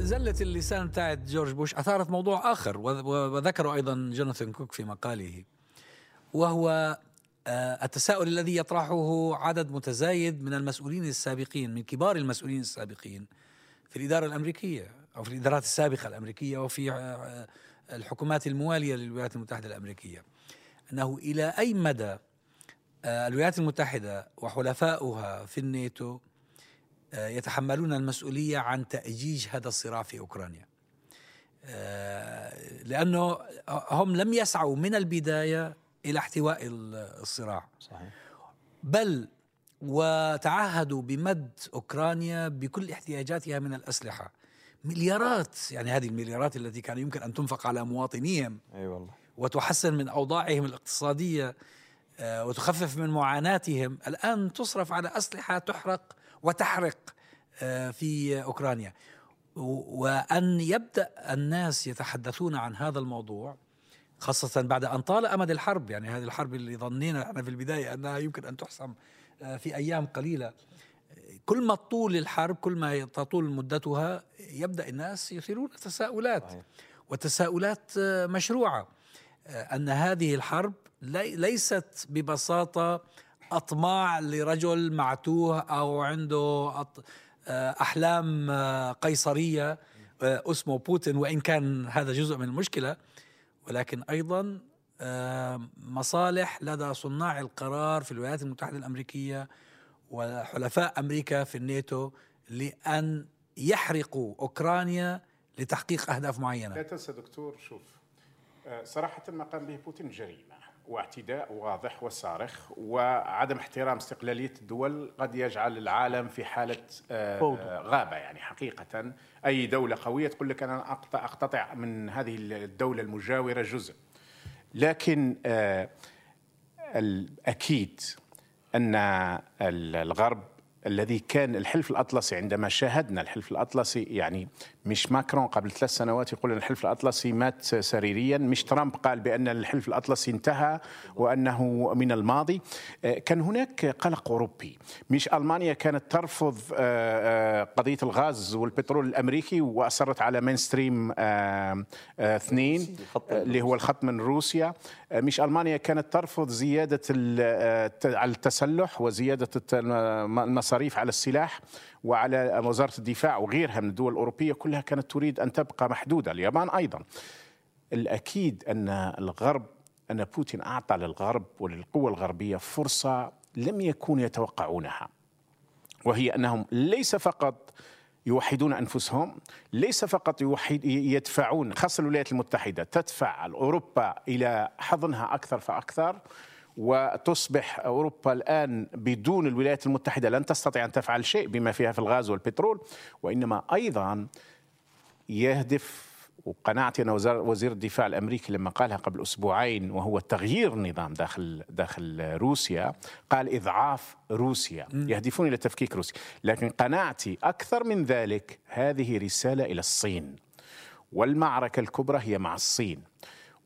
زلة اللسان تاعت جورج بوش. أثارت موضوع آخر وذكره أيضا جوناثان كوك في مقاله وهو آه، التساؤل الذي يطرحه عدد متزايد من المسؤولين السابقين من كبار المسؤولين السابقين في الإدارة الأمريكية أو في الإدارات السابقة الأمريكية وفي آه، الحكومات الموالية للولايات المتحدة الأمريكية. أنه إلى أي مدى آه، الولايات المتحدة وحلفاؤها في الناتو يتحملون المسؤولية عن تأجيج هذا الصراع في أوكرانيا. لأنه هم لم يسعوا من البداية إلى احتواء الصراع. صحيح. بل وتعهدوا بمد أوكرانيا بكل احتياجاتها من الأسلحة. مليارات يعني هذه المليارات التي كان يمكن أن تنفق على مواطنيهم. أي أيوة والله. وتحسن من أوضاعهم الاقتصادية آه، وتخفف من معاناتهم. الآن تصرف على أسلحة تحرق وتحرق آه، في أوكرانيا. وأن يبدأ الناس يتحدثون عن هذا الموضوع خاصة بعد أن طال أمد الحرب يعني هذه الحرب اللي ظنينا إحنا في البداية أنها يمكن أن تحسم آه، في أيام قليلة. كل ما تطول الحرب كل ما تطول مدتها يبدأ الناس يثيرون تساؤلات. وتساؤلات آه، مشروعة أن هذه الحرب ليست ببساطة أطماع لرجل معتوه أو عنده أحلام قيصرية اسمه بوتين وإن كان هذا جزء من المشكلة ولكن أيضا مصالح لدى صناع القرار في الولايات المتحدة الأمريكية وحلفاء أمريكا في الناتو لأن يحرقوا أوكرانيا لتحقيق أهداف معينة. لا تنسى دكتور شوف آه، صراحة ما قام به بوتين جريمة واعتداء واضح وصارخ وعدم احترام استقلالية الدول قد يجعل العالم في حالة آه، غابة يعني حقيقة. أي دولة قوية تقول لك أنا أقتطع من هذه الدولة المجاورة جزء. لكن آه، الاكيد أن الغرب الذي كان الحلف الأطلسي عندما شاهدنا الحلف الأطلسي يعني مش ماكرون قبل ثلاث سنوات يقول أن الحلف الأطلسي مات سريريا مش ترامب قال بأن الحلف الأطلسي انتهى وأنه من الماضي. آه، كان هناك قلق أوروبي. مش ألمانيا كانت ترفض آه، آه، قضية الغاز والبترول الأمريكي وأصرت على مين ستريم اثنين اللي هو الخط من روسيا. مش ألمانيا كانت ترفض زيادة التسلح وزيادة المصاريف على السلاح وعلى وزارة الدفاع وغيرها من الدول الأوروبية كلها كانت تريد أن تبقى محدودة، اليابان أيضا. الأكيد أن الغرب أن بوتين أعطى للغرب وللقوى الغربية فرصة لم يكونوا يتوقعونها. وهي أنهم ليس فقط يوحدون أنفسهم ليس فقط يوحد يدفعون خاصة الولايات المتحدة تدفع اوروبا إلى حضنها أكثر فأكثر وتصبح أوروبا الآن بدون الولايات المتحدة لن تستطيع أن تفعل شيء بما فيها في الغاز والبترول وإنما أيضا يهدف وقناعتي أنا وزير الدفاع الأمريكي لما قالها قبل أسبوعين وهو تغيير النظام داخل داخل روسيا قال إضعاف روسيا يهدفون إلى تفكيك روسيا. لكن قناعتي أكثر من ذلك هذه رسالة إلى الصين. والمعركة الكبرى هي مع الصين.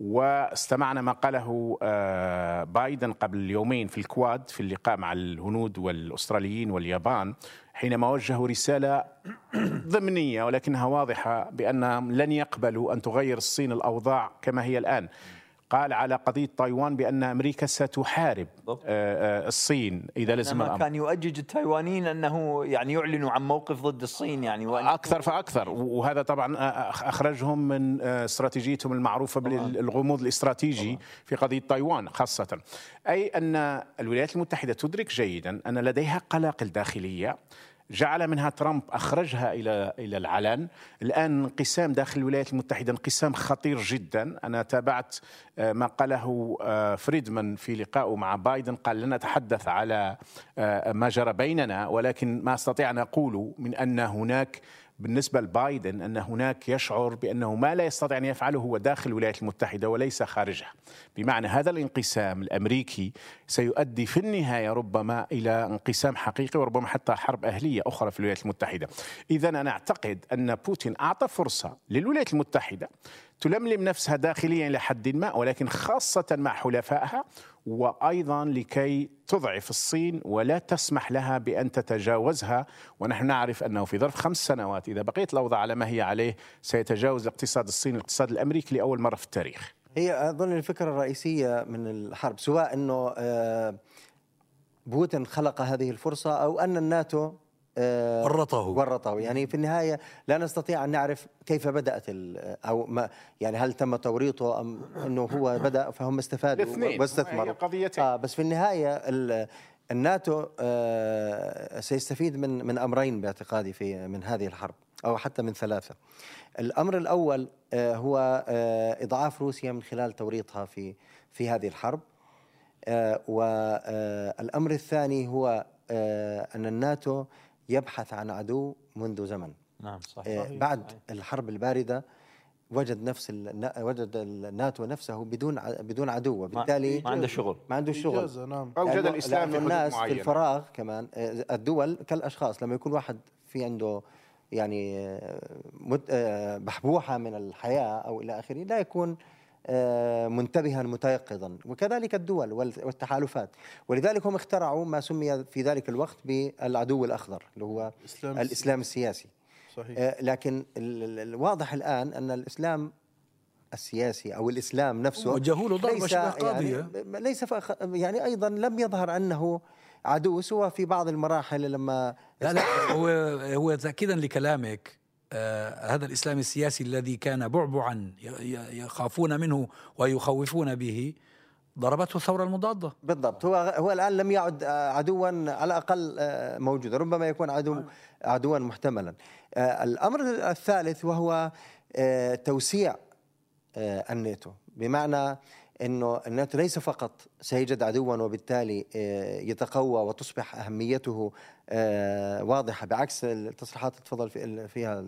واستمعنا ما قاله آه، بايدن قبل يومين في الكواد في اللقاء مع الهنود والأستراليين واليابان حينما وجهوا رسالة ضمنية ولكنها واضحة بانهم لن يقبلوا أن تغير الصين الأوضاع كما هي الآن. قال على قضية تايوان بأن أمريكا ستحارب آه، آه، الصين إذا لزم الأمر. كان يؤجج التايوانيين أنه يعني يعلنوا عن موقف ضد الصين يعني وأن أكثر فأكثر وهذا طبعا آه، أخرجهم من استراتيجيتهم المعروفة بالغموض الاستراتيجي في قضية تايوان خاصة. أي أن الولايات المتحدة تدرك جيدا أن لديها قلاقل داخلية جعل منها ترامب أخرجها إلى إلى العلن. الآن انقسام داخل الولايات المتحدة انقسام خطير جدا. أنا تابعت آه، ما قاله آه، فريدمان في لقائه مع بايدن. قال لن نتحدث على آه، ما جرى بيننا ولكن ما أستطيع أن أقوله من أن هناك بالنسبة لبايدن أن هناك يشعر بأنه ما لا يستطيع أن يفعله هو داخل الولايات المتحدة وليس خارجها. بمعنى هذا الانقسام الأمريكي سيؤدي في النهاية ربما إلى انقسام حقيقي وربما حتى حرب أهلية أخرى في الولايات المتحدة. إذا أنا أعتقد أن بوتين أعطى فرصة للولايات المتحدة تلملم نفسها داخليا إلى حد ما ولكن خاصة مع حلفائها وأيضا لكي تضعف الصين ولا تسمح لها بأن تتجاوزها. ونحن نعرف أنه في ظرف خمس سنوات إذا بقيت الأوضاع على ما هي عليه سيتجاوز الاقتصاد الصيني الاقتصاد الأمريكي لأول مرة في التاريخ. هي أظن الفكرة الرئيسية من الحرب سواء إنه آه، بوتين خلق هذه الفرصة أو أن الناتو ورطه ورطه يعني في النهاية لا نستطيع أن نعرف كيف بدأت أو ما يعني هل تم توريطه أم أنه هو بدأ فهم استفادوا الاثنين واستثمروا. قضيتين. آه بس في النهاية الناتو آه سيستفيد من من أمرين باعتقادي في من هذه الحرب أو حتى من ثلاثة. الأمر الأول آه هو آه إضعاف روسيا من خلال توريطها في في هذه الحرب. آه والامر الثاني هو آه أن الناتو يبحث عن عدو منذ زمن. نعم صحيح, صحيح. بعد صحيح. الحرب الباردة وجد نفس وجد الناتو نفسه بدون بدون عدو وبالتالي ما عنده شغل. ما عنده شغل. نعم. اوجد الإسلام في الناس في الفراغ كمان آه، الدول كالأشخاص لما يكون واحد في عنده يعني آه، بحبوحة من الحياة أو إلى آخره لا يكون آه، منتبها متيقظا. وكذلك الدول والتحالفات. ولذلك هم اخترعوا ما سمي في ذلك الوقت بالعدو الأخضر اللي هو الإسلام, الإسلام السياسي. صحيح. آه، لكن الواضح الآن أن الإسلام السياسي أو الإسلام نفسه وجهوا له ضربه شبه قاضيه يعني ليس يعني أيضا لم يظهر أنه عدو سوى في بعض المراحل لما لا لا هو هو تاكيدا لكلامك آه، هذا الإسلام السياسي الذي كان بعبعا يخافون منه ويخوفون به ضربته الثورة المضادة. بالضبط. هو هو الآن لم يعد آه، عدوا على الأقل آه، موجودا ربما يكون عدو عدوا محتملا. الأمر الثالث وهو توسيع الناتو. بمعنى إنه الناتو ليس فقط سيجد عدوا وبالتالي آه، يتقوى وتصبح أهميته آه، واضحة بعكس التصريحات اللي تفضل فيها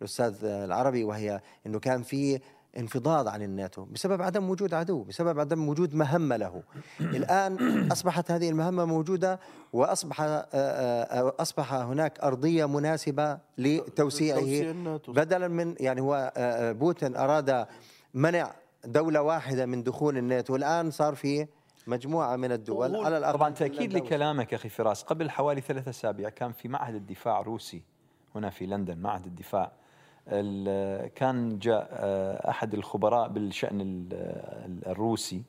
الأستاذ العربي وهي إنه كان في انفضاض عن الناتو بسبب عدم وجود عدو بسبب عدم وجود مهمة له. الآن أصبحت هذه المهمة موجودة وأصبح آه، أصبح هناك أرضية مناسبة لتوسيعه بدلا من يعني هو بوتين أراد منع دولة واحدة من دخول الناتو والآن صار في مجموعة من الدول على الأقل طبعا تأكيد لكلامك أخي فراس قبل حوالي ثلاثة أسابيع كان في معهد الدفاع RUSI هنا في لندن معهد الدفاع كان جاء آه، أحد الخبراء بالشأن الروسي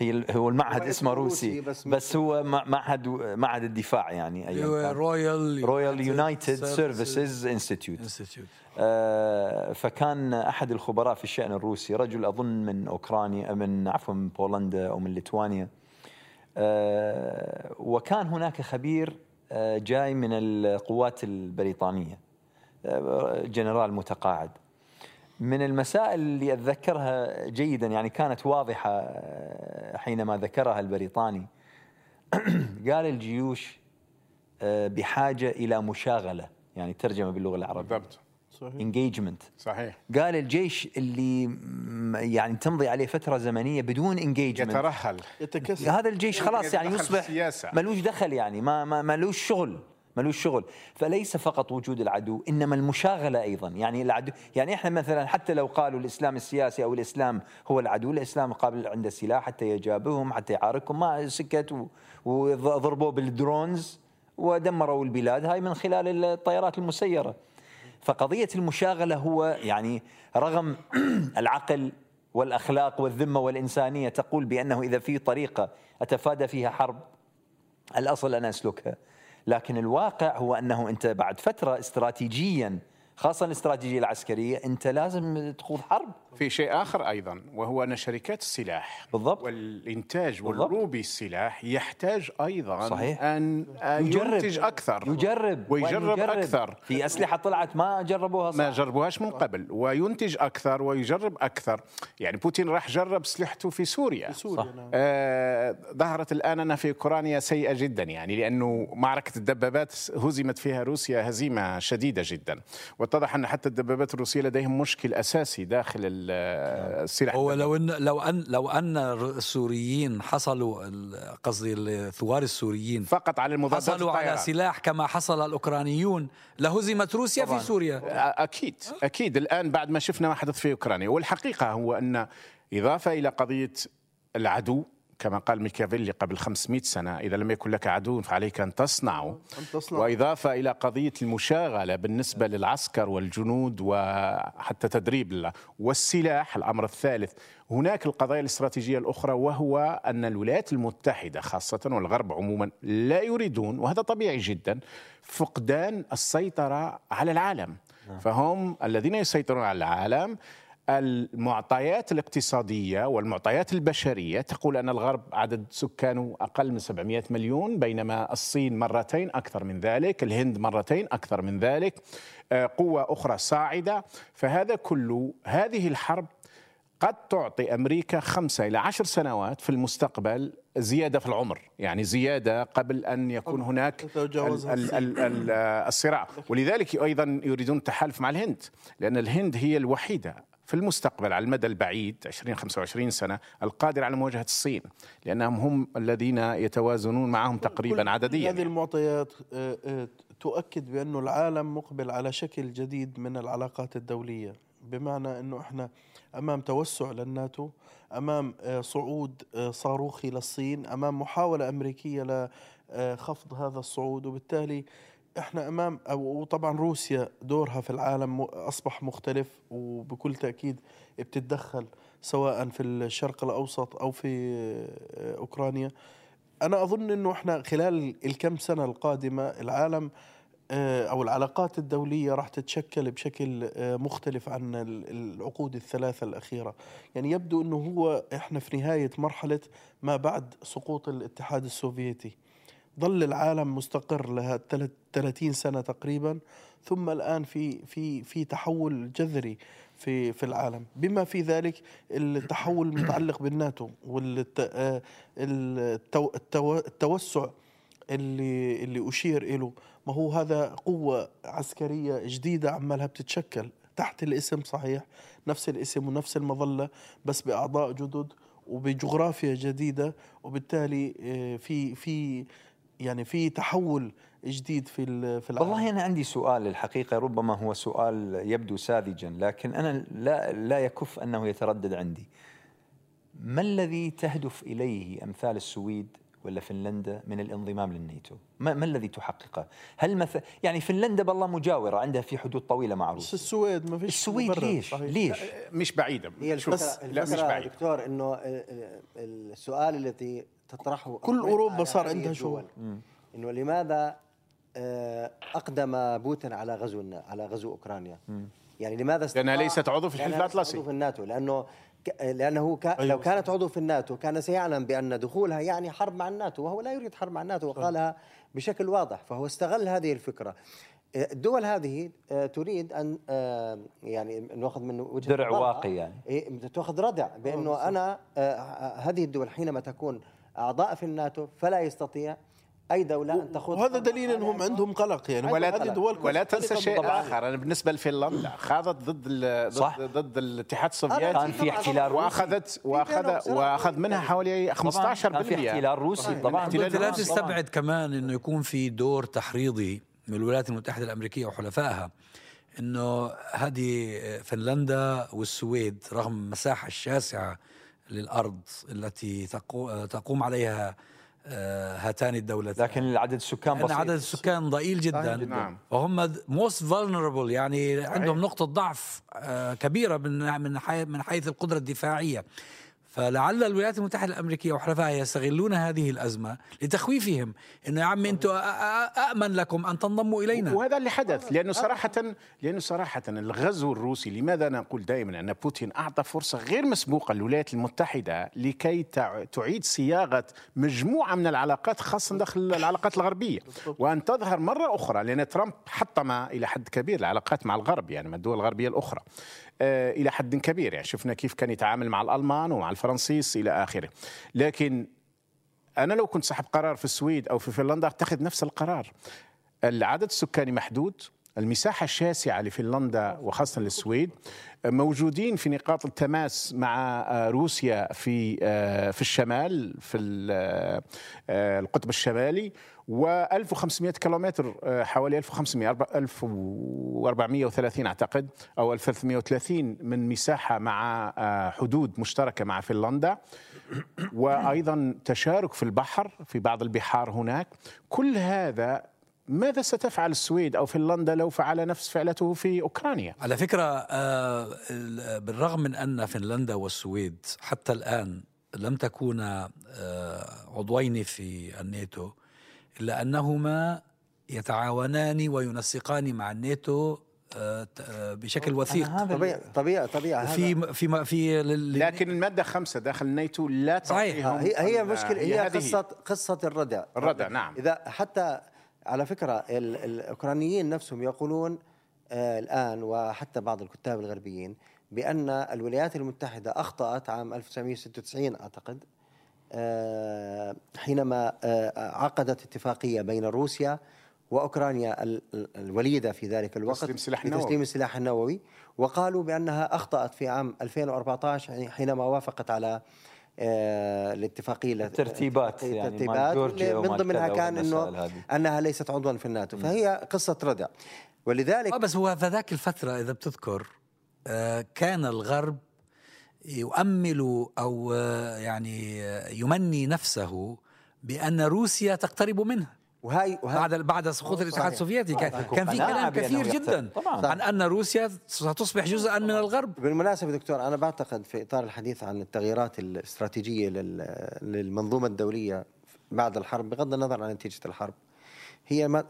هي هو المعهد اسمه RUSI بس, بس هو معهد معهد الدفاع يعني أيوه Royal Royal United Services Institute فكان أحد الخبراء في الشأن الروسي رجل أظن من أوكرانيا من عفوا من بولندا أو من ليتوانيا. آه، وكان هناك خبير آه، جاي من القوات البريطانية آه، جنرال متقاعد. من المسائل اللي أتذكرها جيدا يعني كانت واضحة آه، حينما ذكرها البريطاني. قال الجيوش آه، بحاجة إلى مشاغلة يعني ترجمة باللغة العربية. بالضبط. صحيح. engagement صحيح. قال الجيش اللي يعني تمضي عليه فترة زمنية بدون engagement يترحل يتكسر هذا الجيش خلاص يعني يصبح ملوش دخل يعني ما ملوش شغل. ملوش شغل. فليس فقط وجود العدو إنما المشاغلة أيضا. يعني العدو يعني إحنا مثلا حتى لو قالوا الإسلام السياسي أو الإسلام هو العدو الإسلام قابل عنده سلاح حتى يجابههم حتى يعاركهم ما سكت وضربوه بالدرونز ودمروا البلاد. هاي من خلال الطيارات المسيرة. فقضية المشاغلة هو يعني رغم العقل والأخلاق والذمة والإنسانية تقول بأنه إذا في طريقة أتفادى فيها حرب الأصل أن أسلكها. لكن الواقع هو أنه أنت بعد فترة استراتيجيا خاصة الاستراتيجية العسكرية أنت لازم تخوض حرب. في شيء آخر أيضا وهو أن شركات السلاح بالضبط والإنتاج والروبي السلاح يحتاج أيضا صحيح. أن يجرب. ينتج أكثر يجرب ويجرب يجرب. أكثر في أسلحة طلعت ما جربوها صح. ما جربوهاش من قبل وينتج أكثر ويجرب أكثر يعني بوتين راح جرب سلاحته في سوريا في سوريا صح. نعم. آه ظهرت الآن أنها في أوكرانيا سيئة جدا يعني لأنه معركة الدبابات هزمت فيها روسيا هزيمة شديدة جدا واتضح أن حتى الدبابات الروسية لديهم مشكل أساسي داخل السلاح هو لو ان لو ان لو أن السوريين حصلوا قصدي الثوار السوريين فقط على المضادات حصلوا على سلاح كما حصل الأوكرانيون لهزمت روسيا طبعا. في سوريا أكيد أكيد. الآن بعد ما شفنا ما حدث في أوكرانيا والحقيقة هو أن إضافة إلى قضية العدو كما قال ميكافيلي قبل 500 سنة إذا لم يكن لك عدو فعليك أن تصنعه تصنع. وإضافة إلى قضية المشاغلة بالنسبة للعسكر والجنود وحتى تدريب والسلاح الأمر الثالث هناك القضايا الاستراتيجية الأخرى وهو أن الولايات المتحدة خاصة والغرب عموما لا يريدون وهذا طبيعي جدا فقدان السيطرة على العالم نعم. فهم الذين يسيطرون على العالم المعطيات الاقتصادية والمعطيات البشرية. تقول أن الغرب عدد سكانه أقل من 700 مليون بينما الصين مرتين أكثر من ذلك الهند مرتين أكثر من ذلك آه، قوة أخرى صاعدة. فهذا كله هذه الحرب قد تعطي أمريكا خمسة إلى عشر سنوات في المستقبل زيادة في العمر يعني زيادة قبل أن يكون هناك الصراع. ولذلك أيضا يريدون التحالف مع الهند لأن الهند هي الوحيدة في المستقبل على المدى البعيد 20 25 سنة القادر على مواجهة الصين لأنهم هم الذين يتوازنون معهم تقريبا عدديا. هذه المعطيات آه، آه، تؤكد بأن العالم مقبل على شكل جديد من العلاقات الدولية بمعنى أنه إحنا أمام توسع للناتو أمام آه، صعود صاروخي للصين أمام محاولة أمريكية لخفض هذا الصعود وبالتالي إحنا إمام وطبعا روسيا دورها في العالم أصبح مختلف وبكل تأكيد بتتدخل سواء في الشرق الأوسط أو في آه، أوكرانيا. أنا أظن إنه إحنا خلال الكم سنة القادمة العالم آه، أو العلاقات الدولية راح تتشكل بشكل آه، مختلف عن العقود الثلاثة الأخيرة. يعني يبدو إنه هو إحنا في نهاية مرحلة ما بعد سقوط الاتحاد السوفيتي. ظل العالم مستقر لها 30 سنة تقريبا ثم الآن في في في تحول جذري في في العالم. بما في ذلك التحول المتعلق بالناتو والتوسع اللي اللي أشير له ما هو هذا قوة عسكرية جديدة عمالها بتتشكل. تحت الاسم صحيح نفس الاسم ونفس المظلة بس بأعضاء جدد وبجغرافيا جديدة وبالتالي آه، في في يعني في تحول جديد في في العالم. والله أنا عندي سؤال الحقيقة ربما هو سؤال يبدو ساذجا لكن أنا لا لا يكف أنه يتردد عندي. ما الذي تهدف إليه أمثال السويد ولا فنلندا من الانضمام للناتو؟ ما, ما الذي تحققه؟ هل مثلا يعني فنلندا بالله مجاورة عندها في حدود طويلة مع روسيا. السويد ما فيش السويد ليش؟ صحيح. ليش؟ مش بعيدة. هي بس لا مش بعيدة. دكتور إنه السؤال الذي تطرحه كل أوروبا صار عندها شغل. إنه لماذا آه، أقدم بوتين على غزو على غزو أوكرانيا؟ يعني لماذا لأنها ليست عضو في الحلف الأطلسي. عضو في الناتو لأنه لأنه ك... أيوة. لو كانت عضو في الناتو كان سيعلم بأن دخولها يعني حرب مع الناتو وهو لا يريد حرب مع الناتو وقالها بشكل واضح فهو استغل هذه الفكرة. الدول هذه آه، تريد أن آه، يعني نأخذ من وجهة درع واقي يعني. إيه، تأخذ ردع بأنه أنا هذه الدول حينما تكون أعضاء في الناتو فلا يستطيع أي دولة أن تخوض وهذا دليل أنهم عندهم قلق يعني ولا دول ولا تنسى شيء آخر أنا بالنسبة لفنلندا خاضت ضد ضد, ضد الاتحاد السوفيتي. كان في احتلال واخذت واخذ وأخذ منها حوالي 15% كان في احتلال روسي طبعا. لا تستبعد كمان إنه يكون في دور تحريضي من الولايات المتحدة الأمريكية وحلفائها. إنه هذه فنلندا والسويد رغم المساحه الشاسعة للأرض التي تقوم عليها آه، هاتان الدولتان. لكن العدد السكان بسيط. عدد السكان ضئيل جدا, جداً. نعم. وهم most vulnerable يعني عندهم نقطة ضعف آه، كبيرة من من حيث القدرة الدفاعية. فلعل الولايات المتحدة الأمريكية وحلفائها يستغلون هذه الأزمة لتخويفهم. إنه يا عم أنتم أأمن لكم أن تنضموا إلينا. وهذا اللي حدث لأنه صراحة لأنه صراحة الغزو الروسي لماذا نقول دائما أن بوتين أعطى فرصة غير مسبوقة للولايات المتحدة لكي تعيد صياغة مجموعة من العلاقات خاصة داخل العلاقات الغربية. وأن تظهر مرة أخرى لأن ترامب حطم إلى حد كبير العلاقات مع الغرب يعني مع الدول الغربية الأخرى. إلى حد كبير. يعني شفنا كيف كان يتعامل مع الألمان ومع الفرنسيس إلى آخره. لكن أنا لو كنت صاحب قرار في السويد أو في فنلندا اتخذ نفس القرار. العدد السكاني محدود. المساحة الشاسعة لفنلندا وخاصة للسويد. موجودين في نقاط التماس مع روسيا في في الشمال في القطب الشمالي. و1500 كيلومتر حوالي 1500 1430 أعتقد أو 1330 من مساحة مع حدود مشتركة مع فنلندا وأيضا تشارك في البحر في بعض البحار هناك كل هذا ماذا ستفعل السويد أو فنلندا لو فعل نفس فعلته في أوكرانيا؟ على فكرة آه، بالرغم من أن فنلندا والسويد حتى الآن لم تكونا آه، عضوين في الناتو الا انهما يتعاونان وينسقان مع الناتو آه، بشكل وثيق. طبيعي طبيعي طبيعي في في في لكن المادة خمسة داخل الناتو لا صحيح. هي هي مشكلة هي, هي قصه قصة الردع. الردع نعم. إذا حتى على فكرة الأوكرانيين نفسهم يقولون آه الآن وحتى بعض الكتاب الغربيين بأن الولايات المتحدة أخطأت عام 1996 أعتقد. آه حينما آه عقدت اتفاقية بين روسيا وأوكرانيا الوليدة في ذلك الوقت تسليم السلاح النووي تسليم السلاح النووي وقالوا بأنها أخطأت في عام 2014 حينما وافقت على آه، الاتفاقية الترتيبات يعني الترتيبات من ضمنها كان إنه أنها ليست عضوا في الناتو فهي قصة ردع. ولذلك آه بس هو في ذاك الفترة إذا بتذكر آه كان الغرب يؤمل أو يعني يمني نفسه بأن روسيا تقترب منه. وهي, وهي بعد بعد سقوط الاتحاد السوفيتي. كان, كان في كلام كثير جدا طبعا. عن أن روسيا ستصبح جزءا من الغرب. بالمناسبة دكتور أنا بعتقد في إطار الحديث عن التغييرات الاستراتيجية للمنظومة الدولية بعد الحرب بغض النظر عن نتيجة الحرب هي ما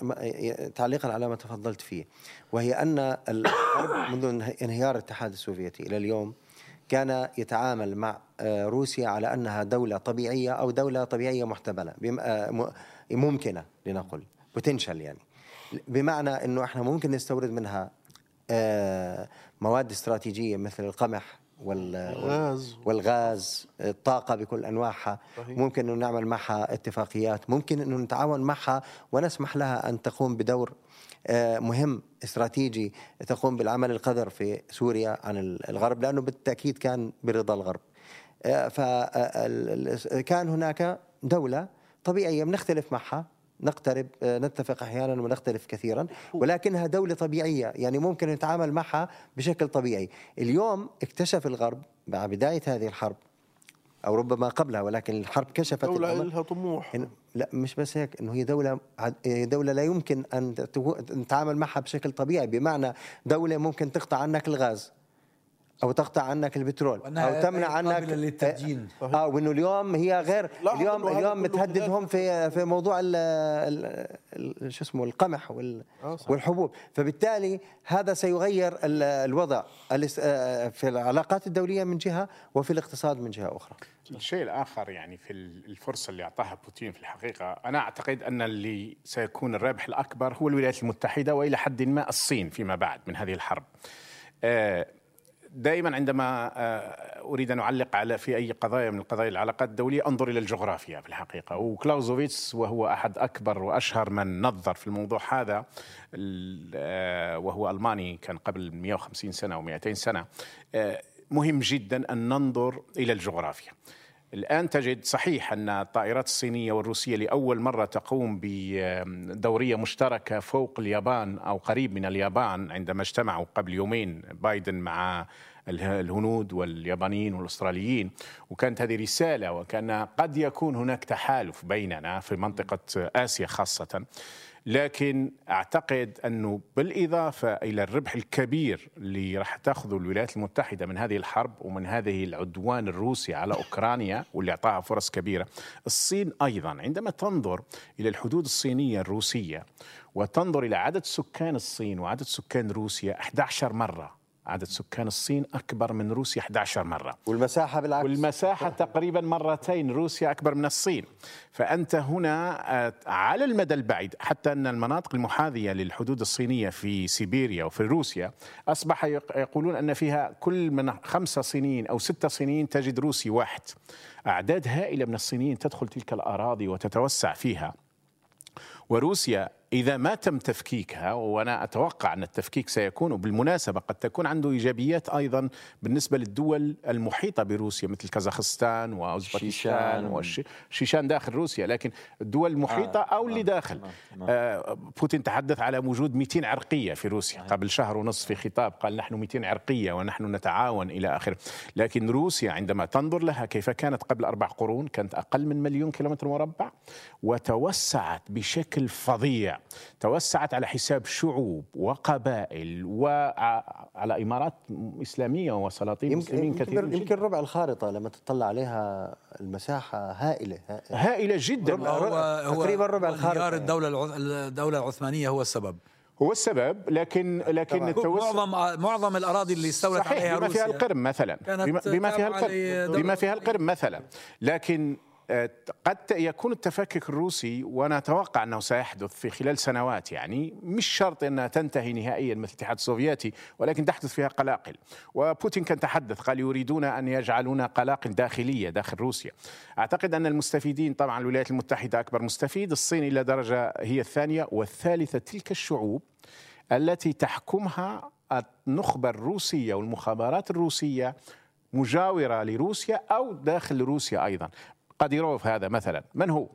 تعليقا على ما تفضلت فيه وهي أن الغرب منذ انهيار الاتحاد السوفيتي إلى اليوم كان يتعامل مع آه، روسيا على أنها دولة طبيعية أو دولة طبيعية محتمله آه، ممكنة لنقل بوتنشال يعني. بمعنى إنه إحنا ممكن نستورد منها آه، مواد استراتيجية مثل القمح والغاز. والغاز الطاقة بكل أنواعها. صحيح. ممكن أنه نعمل معها اتفاقيات. ممكن أنه نتعاون معها ونسمح لها أن تقوم بدور آه، مهم استراتيجي تقوم بالعمل القذر في سوريا عن الغرب لأنه بالتأكيد كان برضا الغرب. آه، فكان هناك دولة طبيعية بنختلف معها. نقترب آه، نتفق أحيانا ونختلف كثيرا ولكنها دولة طبيعية يعني ممكن نتعامل معها بشكل طبيعي. اليوم اكتشف الغرب مع بداية هذه الحرب أو ربما قبلها ولكن الحرب كشفت دولة لها طموح. لا مش بس هيك إنه هي دولة دولة لا يمكن أن نتعامل معها بشكل طبيعي. بمعنى دولة ممكن تقطع عنك الغاز. أو تقطع عنك البترول أو تمنع عنك للتدجين آه وإنه اليوم هي غير اليوم اليوم متهددهم في في موضوع شو اسمه القمح وال آه، والحبوب. فبالتالي هذا سيغير الوضع آه، في العلاقات الدولية من جهة وفي الاقتصاد من جهة أخرى. الشيء الآخر يعني في الفرصة اللي أعطاها بوتين في الحقيقة أنا أعتقد أن اللي سيكون الربح الأكبر هو الولايات المتحدة وإلى حد ما الصين فيما بعد من هذه الحرب. آه دائما عندما آه، أريد أن أعلق على في أي قضايا من القضايا العلاقات الدولية أنظر إلى الجغرافيا في الحقيقة. وكلاوزوفيتس وهو أحد أكبر وأشهر من نظر في الموضوع هذا آه، وهو ألماني كان قبل 150 سنة أو 200 سنة. آه، مهم جدا أن ننظر إلى الجغرافيا. الآن تجد صحيح أن الطائرات الصينية والروسية لأول مرة تقوم بدورية مشتركة فوق اليابان أو قريب من اليابان عندما اجتمعوا قبل يومين بايدن مع الهنود واليابانيين والأستراليين. وكانت هذه رسالة وكان قد يكون هناك تحالف بيننا في منطقة آسيا خاصة. لكن أعتقد أنه بالإضافة إلى الربح الكبير اللي راح تأخذه الولايات المتحدة من هذه الحرب ومن هذه العدوان الروسي على أوكرانيا واللي أعطاها فرص كبيرة، الصين أيضا عندما تنظر إلى الحدود الصينية الروسية وتنظر إلى عدد سكان الصين وعدد سكان روسيا 11 مرة عدد سكان الصين أكبر من روسيا 11 مرة. والمساحة بالعكس. والمساحة تقريبا مرتين روسيا أكبر من الصين. فأنت هنا آه، على المدى البعيد حتى أن المناطق المحاذية للحدود الصينية في سيبيريا وفي روسيا أصبح يقولون أن فيها كل من خمسة صينيين أو ستة صينيين تجد روسي واحد. أعداد هائلة من الصينيين تدخل تلك الأراضي وتتوسع فيها. وروسيا إذا ما تم تفكيكها وأنا أتوقع أن التفكيك سيكون وبالمناسبة قد تكون عنده إيجابيات أيضا بالنسبة للدول المحيطة بروسيا مثل كازاخستان وأوزبكستان والشيشان داخل روسيا لكن الدول المحيطة أو اللي داخل. آه بوتين تحدث على وجود 200 عرقية في روسيا. قبل شهر ونصف في خطاب قال نحن 200 عرقية ونحن نتعاون إلى آخره. لكن روسيا عندما تنظر لها كيف كانت قبل أربع قرون كانت أقل من مليون كيلومتر مربع وتوسعت بشكل فظيع. توسعت على حساب شعوب وقبائل وعلى إمارات إسلامية وسلاطين مسلمين كثيرين يمكن ربع الخارطة لما تطلع عليها المساحة هائلة هائلة, هائلة جدا. هو, هو تقريبا ربع الخارطة الدولة الدولة العثمانية هو السبب. هو السبب لكن لكن التوسع معظم معظم الأراضي اللي استولت عليها بما فيها القرم مثلا. بما فيها القرم بما فيها القرم مثلا. لكن قد يكون التفكك الروسي وأنا أتوقع أنه سيحدث في خلال سنوات يعني مش شرط أنها تنتهي نهائيا مثل الاتحاد السوفيتي ولكن تحدث فيها قلاقل. وبوتين كان تحدث قال يريدون أن يجعلون قلاقل داخلية داخل روسيا. أعتقد أن المستفيدين طبعا الولايات المتحدة أكبر مستفيد الصين إلى درجة هي الثانية والثالثة تلك الشعوب التي تحكمها النخبة الروسية والمخابرات الروسية مجاورة لروسيا أو داخل روسيا أيضا. قاديروف هذا مثلا من هو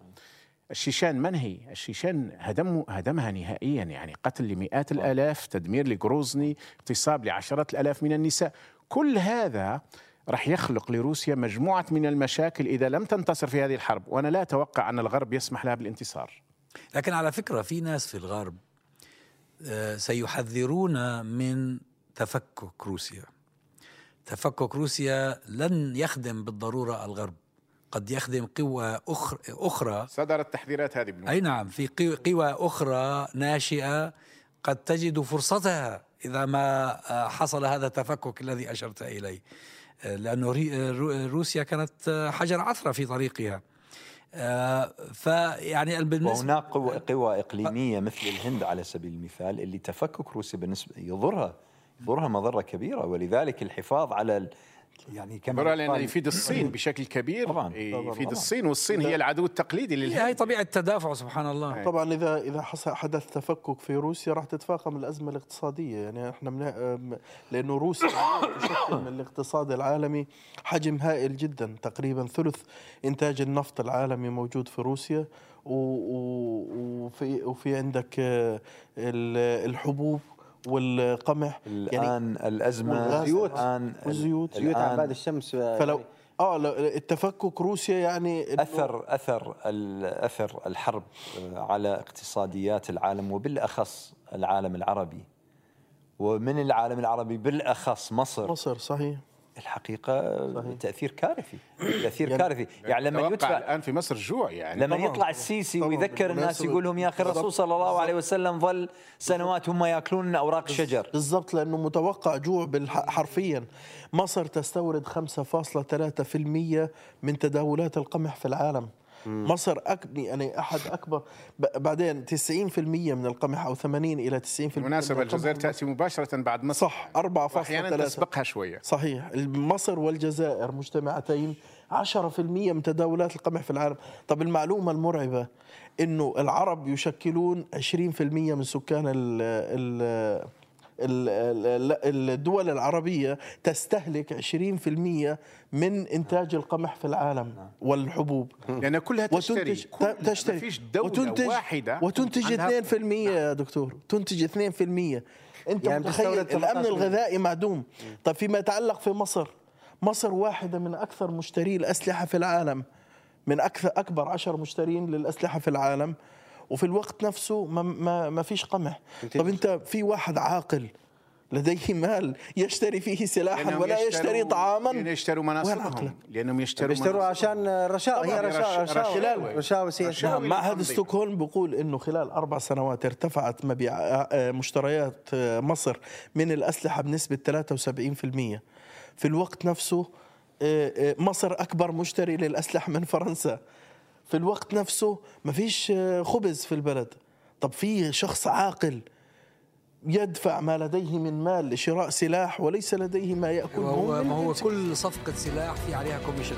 الشيشان من هي؟ الشيشان هدم هدمها نهائيا يعني قتل لمئات الآلاف، تدمير لجروزني، اغتصاب لعشرات الآلاف من النساء، كل هذا راح يخلق لروسيا مجموعة من المشاكل إذا لم تنتصر في هذه الحرب، وأنا لا أتوقع أن الغرب يسمح لها بالانتصار. لكن على فكرة في ناس في الغرب آه، سيحذرون من تفكك روسيا. تفكك روسيا لن يخدم بالضرورة الغرب. قد يخدم قوى أخرى, أخرى. صدرت تحذيرات هذه بالمعنى. أي نعم في قوى أخرى ناشئة قد تجد فرصتها إذا ما آه، حصل هذا التفكك الذي أشرت إليه. آه، لأنه آه، روسيا كانت حجر عثرة في طريقها. فيعني بالنسبة وهناك قوى, قوى إقليمية مثل الهند على سبيل المثال اللي تفكك روسيا بالنسبة يضرها يضرها مضرة كبيرة. ولذلك الحفاظ على يعني كما لأنه يفيد الصين بشكل كبير. طبعا يفيد الصين والصين هي العدو التقليدي للهند هي طبيعة التدافع سبحان الله. طبعا إذا إذا حدث تفكك في روسيا راح تتفاقم الأزمة الاقتصادية. يعني إحنا من لأنه روسيا تشكل من الاقتصاد العالمي حجم هائل جدا. تقريبا ثلث إنتاج النفط العالمي موجود في روسيا. وفي وفي عندك الحبوب والقمح يعني الآن يعني الأزمة الزيوت الآن الزيوت زيوت عباد الشمس فلو آه التفكك روسيا يعني اثر أثر أثر الحرب على اقتصاديات العالم وبالأخص العالم العربي. ومن العالم العربي بالأخص مصر. مصر صحيح. الحقيقة صحيح. تأثير كارثي تأثير يعني كارثي. يعني لما يدفع الآن في مصر جوع يعني. لما طبعا. يطلع السيسي طبعا. ويذكر الناس يقول لهم يا أخي الرسول صلى الله عليه وسلم ظل سنوات هم يأكلون أوراق الشجر بالضبط لأنه متوقع جوع حرفيا. مصر تستورد 5.3% من تداولات القمح في العالم. مصر أك... يعني أحد أكبر. بعدين 90% من القمح أو 80 إلى 90% بالمناسبه الجزائر تأتي مباشرة بعد مصر. صح 4.3 أحيانا تسبقها شوية. صحيح. مصر والجزائر مجتمعتين 10% من تداولات القمح في العالم. طب المعلومة المرعبة إنه العرب يشكلون 20% من سكان ال ال الدول العربية تستهلك 20% من إنتاج القمح في العالم والحبوب. لأن يعني كلها تشتري. وتنتج تشتري. فيش دولة وتنتج واحدة وتنتج 2% يا دكتور. تنتج 2% أنت يعني متخيل الأمن الغذائي معدوم؟ طيب فيما يتعلق في مصر مصر واحدة من أكثر مشتري الأسلحة في العالم من أكثر أكبر عشر مشترين للأسلحة في العالم. وفي الوقت نفسه ما, ما, ما فيش قمح. طب أنت في واحد عاقل لديه مال يشتري فيه سلاحا ولا يشتري طعاما؟ يشتروا مناصبهم لأنهم يشتروا يشتروا عشان رشاوى هي رشاوى رشاوى سياسية نعم معهد ستوكهولم بيقول إنه خلال أربع سنوات ارتفعت مبيع آه، مشتريات آه، مصر من الأسلحة بنسبة 73% في الوقت نفسه آه، مصر أكبر مشتري للأسلحة من فرنسا. في الوقت نفسه ما فيش خبز في البلد. طب في شخص عاقل يدفع ما لديه من مال لشراء سلاح وليس لديه ما يأكل هو ما هو كل صفقة سلاح في عليها كوميشن